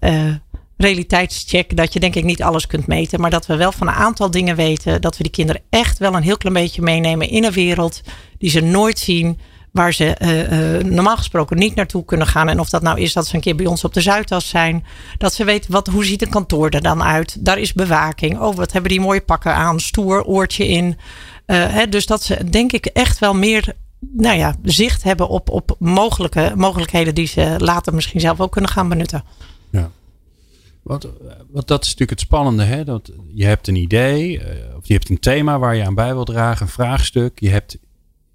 realiteitscheck dat je denk ik niet alles kunt meten. Maar dat we wel van een aantal dingen weten. Dat we die kinderen echt wel een heel klein beetje meenemen in een wereld die ze nooit zien. Waar ze uh, uh, normaal gesproken niet naartoe kunnen gaan. En of dat nou is dat ze een keer bij ons op de Zuidas zijn. Dat ze weten wat, hoe ziet een kantoor er dan uit. Daar is bewaking. Oh, wat hebben die mooie pakken aan. Stoer oortje in. Uh, hè, dus dat ze denk ik echt wel meer nou ja, zicht hebben op, op mogelijke, mogelijkheden die ze later misschien zelf ook kunnen gaan benutten. Ja. Want, want dat is natuurlijk het spannende. Hè? Dat je hebt een idee, uh, of je hebt een thema waar je aan bij wil dragen, een vraagstuk. Je hebt,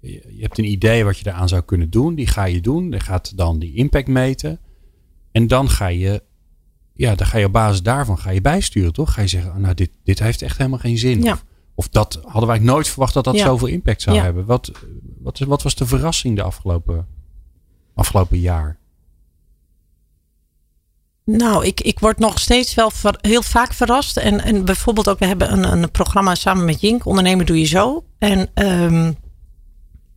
je hebt een idee wat je eraan zou kunnen doen. Die ga je doen. Je gaat dan die impact meten. En dan ga je, ja, dan ga je op basis daarvan ga je bijsturen, toch? Ga je zeggen, oh, nou, dit, dit heeft echt helemaal geen zin. Ja. Of, of dat hadden wij nooit verwacht dat dat Ja. zoveel impact zou Ja. hebben. Wat, wat, wat was de verrassing de afgelopen, afgelopen jaar? Nou, ik, ik word nog steeds wel ver- heel vaak verrast. En, en bijvoorbeeld ook, we hebben een, een programma samen met Jink, Ondernemen Doe Je Zo. En ehm,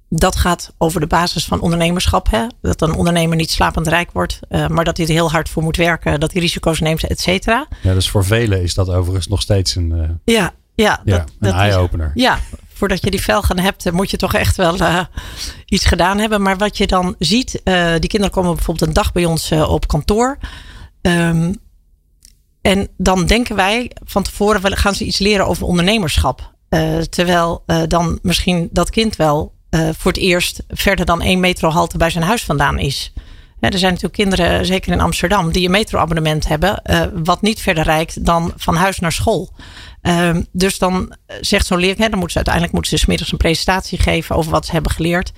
dat gaat over de basis van ondernemerschap. Hè? Dat een ondernemer niet slapend rijk wordt, eh, maar dat hij er heel hard voor moet werken, dat hij risico's neemt, et cetera. Ja, dus voor velen is dat overigens nog steeds een, eh, Ja, ja, ja, dat, een eye-opener. Ja, voordat je die velgen hebt, eh, moet je toch echt wel iets gedaan hebben. Maar wat je dan ziet, die kinderen komen bijvoorbeeld een dag bij ons op kantoor. Ehm, en dan denken wij van tevoren gaan ze iets leren over ondernemerschap. Eh, terwijl eh, dan misschien dat kind wel eh, voor het eerst verder dan één metrohalte bij zijn huis vandaan is. Er zijn natuurlijk kinderen, zeker in Amsterdam, die een metroabonnement hebben, wat niet verder reikt dan van huis naar school. Ehm, dus dan zegt zo'n leerkracht, hè, dan moeten ze uiteindelijk moeten ze middags een presentatie geven over wat ze hebben geleerd.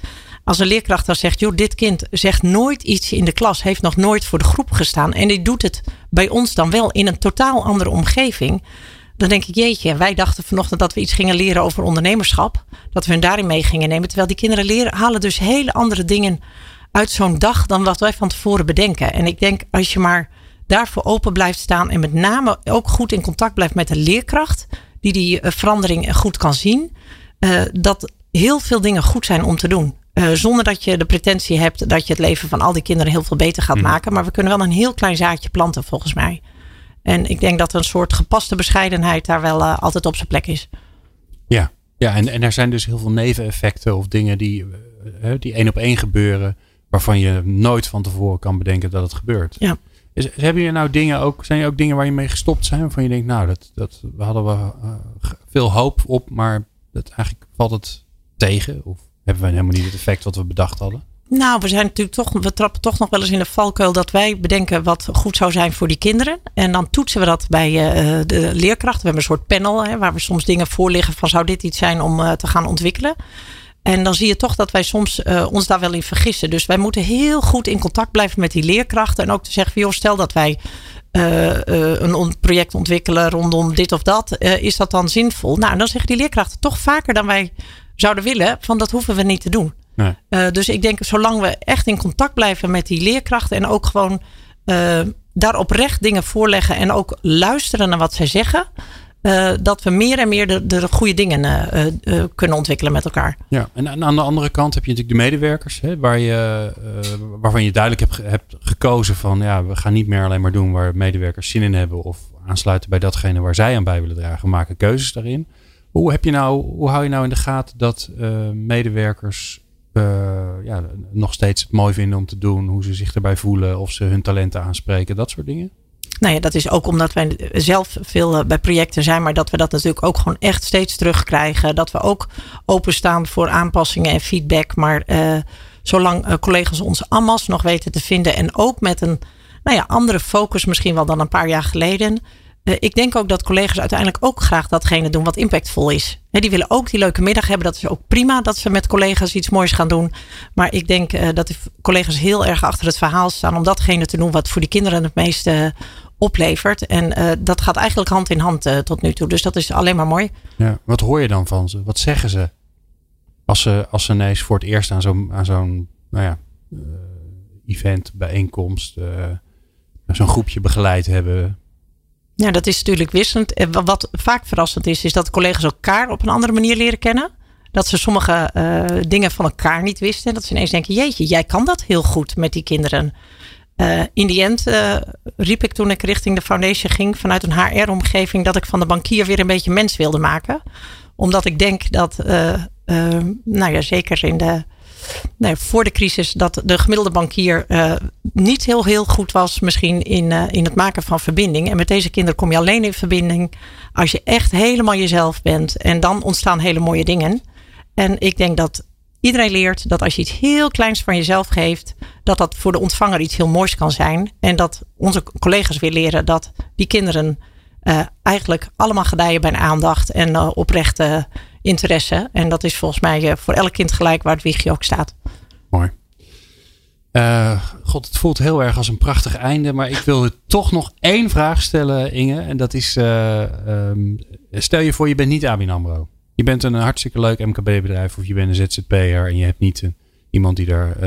Als een leerkracht dan zegt, joh, dit kind zegt nooit iets in de klas, heeft nog nooit voor de groep gestaan en die doet het bij ons dan wel in een totaal andere omgeving. Dan denk ik, jeetje, wij dachten vanochtend dat we iets gingen leren over ondernemerschap. Dat we hun daarin mee gingen nemen. Terwijl die kinderen leren, halen dus hele andere dingen uit zo'n dag dan wat wij van tevoren bedenken. En ik denk, als je maar daarvoor open blijft staan en met name ook goed in contact blijft met de leerkracht, die die eh, verandering goed kan zien, eh, dat heel veel dingen goed zijn om te doen. Eh, zonder dat je de pretentie hebt dat je het leven van al die kinderen heel veel beter gaat maken. Maar we kunnen wel een heel klein zaadje planten, volgens mij. En ik denk dat een soort gepaste bescheidenheid daar wel eh, altijd op zijn plek is. Ja, ja en, en er zijn dus heel veel neveneffecten of dingen die, eh, die één op één gebeuren, waarvan je nooit van tevoren kan bedenken dat het gebeurt. Ja. Is, hebben je nou dingen ook, zijn er ook dingen waar je mee gestopt zijn, waarvan je denkt, nou, dat, dat we hadden we veel hoop op, maar dat eigenlijk valt het tegen? Of hebben we helemaal niet het effect wat we bedacht hadden? Nou, we zijn natuurlijk toch, we trappen toch nog wel eens in de valkuil dat wij bedenken wat goed zou zijn voor die kinderen. En dan toetsen we dat bij eh, de leerkracht. We hebben een soort panel hè, waar we soms dingen voorliggen van zou dit iets zijn om eh, te gaan ontwikkelen. En dan zie je toch dat wij soms eh, ons daar wel in vergissen. Dus wij moeten heel goed in contact blijven met die leerkrachten. En ook te zeggen joh, stel dat wij een project ontwikkelen rondom dit of dat. is dat dan zinvol? Nou, en dan zeggen die leerkrachten toch vaker dan wij zouden willen van dat hoeven we niet te doen. Nee. Uh, dus ik denk, zolang we echt in contact blijven met die leerkrachten en ook gewoon uh, daar oprecht dingen voorleggen en ook luisteren naar wat zij zeggen, uh, dat we meer en meer de, de goede dingen kunnen ontwikkelen met elkaar. Ja, en aan de andere kant heb je natuurlijk de medewerkers, hè, waar je, waarvan je duidelijk hebt, hebt gekozen van ja, we gaan niet meer alleen maar doen waar medewerkers zin in hebben of aansluiten bij datgene waar zij aan bij willen dragen, we maken keuzes daarin. Hoe, heb je nou, hoe hou je nou in de gaten dat medewerkers uh, ja, nog steeds het mooi vinden om te doen. Hoe ze zich erbij voelen. Of ze hun talenten aanspreken. Dat soort dingen. Nou ja, dat is ook omdat wij zelf veel bij projecten zijn. Maar dat we dat natuurlijk ook gewoon echt steeds terugkrijgen. Dat we ook openstaan voor aanpassingen en feedback. Maar zolang collega's onze AMAS nog weten te vinden. En ook met een nou ja, andere focus misschien wel dan een paar jaar geleden. Uh, ik denk ook dat collega's uiteindelijk ook graag datgene doen wat impactvol is. Die willen ook die leuke middag hebben. Dat is ook prima dat ze met collega's iets moois gaan doen. Maar ik denk uh, dat de collega's heel erg achter het verhaal staan om datgene te doen wat voor die kinderen het meeste oplevert. En uh, dat gaat eigenlijk hand in hand tot nu toe. Dus dat is alleen maar mooi. Ja, wat hoor je dan van ze? Wat zeggen ze? Als ze, als ze ineens voor het eerst aan zo'n zo'n nou ja, event, bijeenkomst, zo'n groepje begeleid hebben. Ja, dat is natuurlijk wisselend. Wat vaak verrassend is, is dat collega's elkaar op een andere manier leren kennen. Dat ze sommige uh, dingen van elkaar niet wisten. Dat ze ineens denken, jeetje, jij kan dat heel goed met die kinderen. in die end riep ik toen ik richting de foundation ging vanuit een HR-omgeving dat ik van de bankier weer een beetje mens wilde maken. Omdat ik denk dat, nou ja, zeker in de nee, voor de crisis dat de gemiddelde bankier niet heel, heel goed was, misschien in, uh, in het maken van verbinding. En met deze kinderen kom je alleen in verbinding als je echt helemaal jezelf bent. En dan ontstaan hele mooie dingen. En ik denk dat iedereen leert dat als je iets heel kleins van jezelf geeft, dat dat voor de ontvanger iets heel moois kan zijn. En dat onze collega's weer leren dat die kinderen uh, eigenlijk allemaal gedijen bij aandacht en oprechte interesse. En dat is volgens mij voor elk kind gelijk waar het wiegje ook staat. Mooi. Uh, God, het voelt heel erg als een prachtig einde. Maar ik wil toch nog één vraag stellen, Inge. En dat is: uh, um, stel je voor, je bent niet Abin Amro. Je bent een hartstikke leuk MKB-bedrijf of je bent een ZZP'er en je hebt niet iemand die daar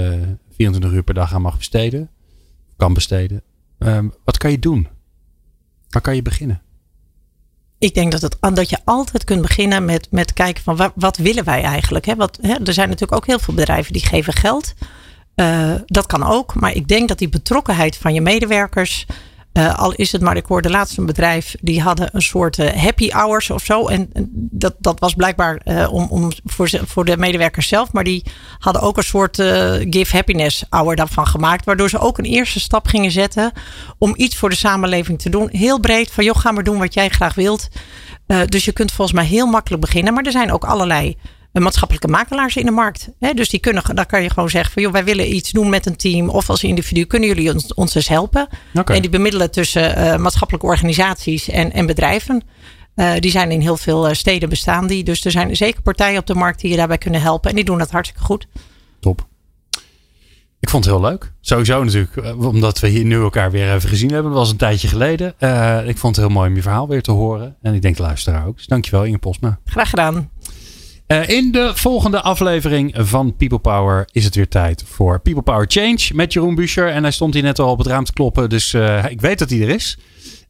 24 uur per dag aan mag besteden, kan besteden. Um, wat kan je doen? Waar kan je beginnen? ik denk dat, het, dat je altijd kunt beginnen met, met kijken van wat, wat willen wij eigenlijk. Hè? Wat, hè? Er zijn natuurlijk ook heel veel bedrijven die geven geld. Uh, dat kan ook. Maar ik denk dat die betrokkenheid van je medewerkers. Uh, al is het maar, ik hoorde laatst een bedrijf die hadden een soort uh, happy hours of zo. En, dat, dat was blijkbaar om, om voor, voor de medewerkers zelf. Maar die hadden ook een soort give happiness hour daarvan gemaakt. Waardoor ze ook een eerste stap gingen zetten om iets voor de samenleving te doen. Heel breed van joh, ga maar doen wat jij graag wilt. dus je kunt volgens mij heel makkelijk beginnen. Maar er zijn ook allerlei maatschappelijke makelaars in de markt. dus die kunnen, dan kan je gewoon zeggen van joh, wij willen iets doen met een team of als individu. Kunnen jullie ons, ons eens helpen? En die bemiddelen tussen uh, maatschappelijke organisaties en, en bedrijven. Uh, die zijn in heel veel eh, steden bestaan die. Dus er zijn zeker partijen op de markt die je daarbij kunnen helpen. En die doen dat hartstikke goed. Top. Ik vond het heel leuk. Sowieso natuurlijk, omdat we hier nu elkaar weer even gezien hebben. Dat was een tijdje geleden. Uh, ik vond het heel mooi om je verhaal weer te horen. En ik denk de luisteraar ook. Dus dankjewel Inge Posma. Graag gedaan. Uh, in de volgende aflevering van People Power is het weer tijd voor People Power Change met Jeroen Buescher. En hij stond hier net al op het raam te kloppen, dus uh, ik weet dat hij er is.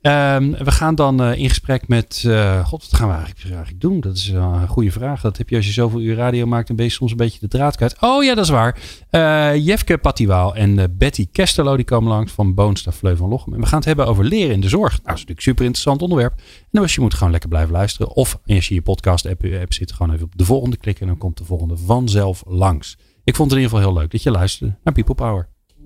Um, we gaan dan uh, in gesprek met. Uh, God, wat gaan we eigenlijk, eigenlijk doen? Dat is een goede vraag. Dat heb je als je zoveel uur radio maakt. Dan ben je soms een beetje de draad kwijt. Oh ja, dat is waar. Uh, Jefke Patiwaal en Betty Kesterlo die komen langs van Boonstaf Vleu van Lochem. En we gaan het hebben over leren in de zorg. Nou, dat is natuurlijk een super interessant onderwerp. En dus je moet gewoon lekker blijven luisteren. Of als je je podcast app, app zit, gewoon even op de volgende klikken. En dan komt de volgende vanzelf langs. Ik vond het in ieder geval heel leuk dat je luisterde naar People Power.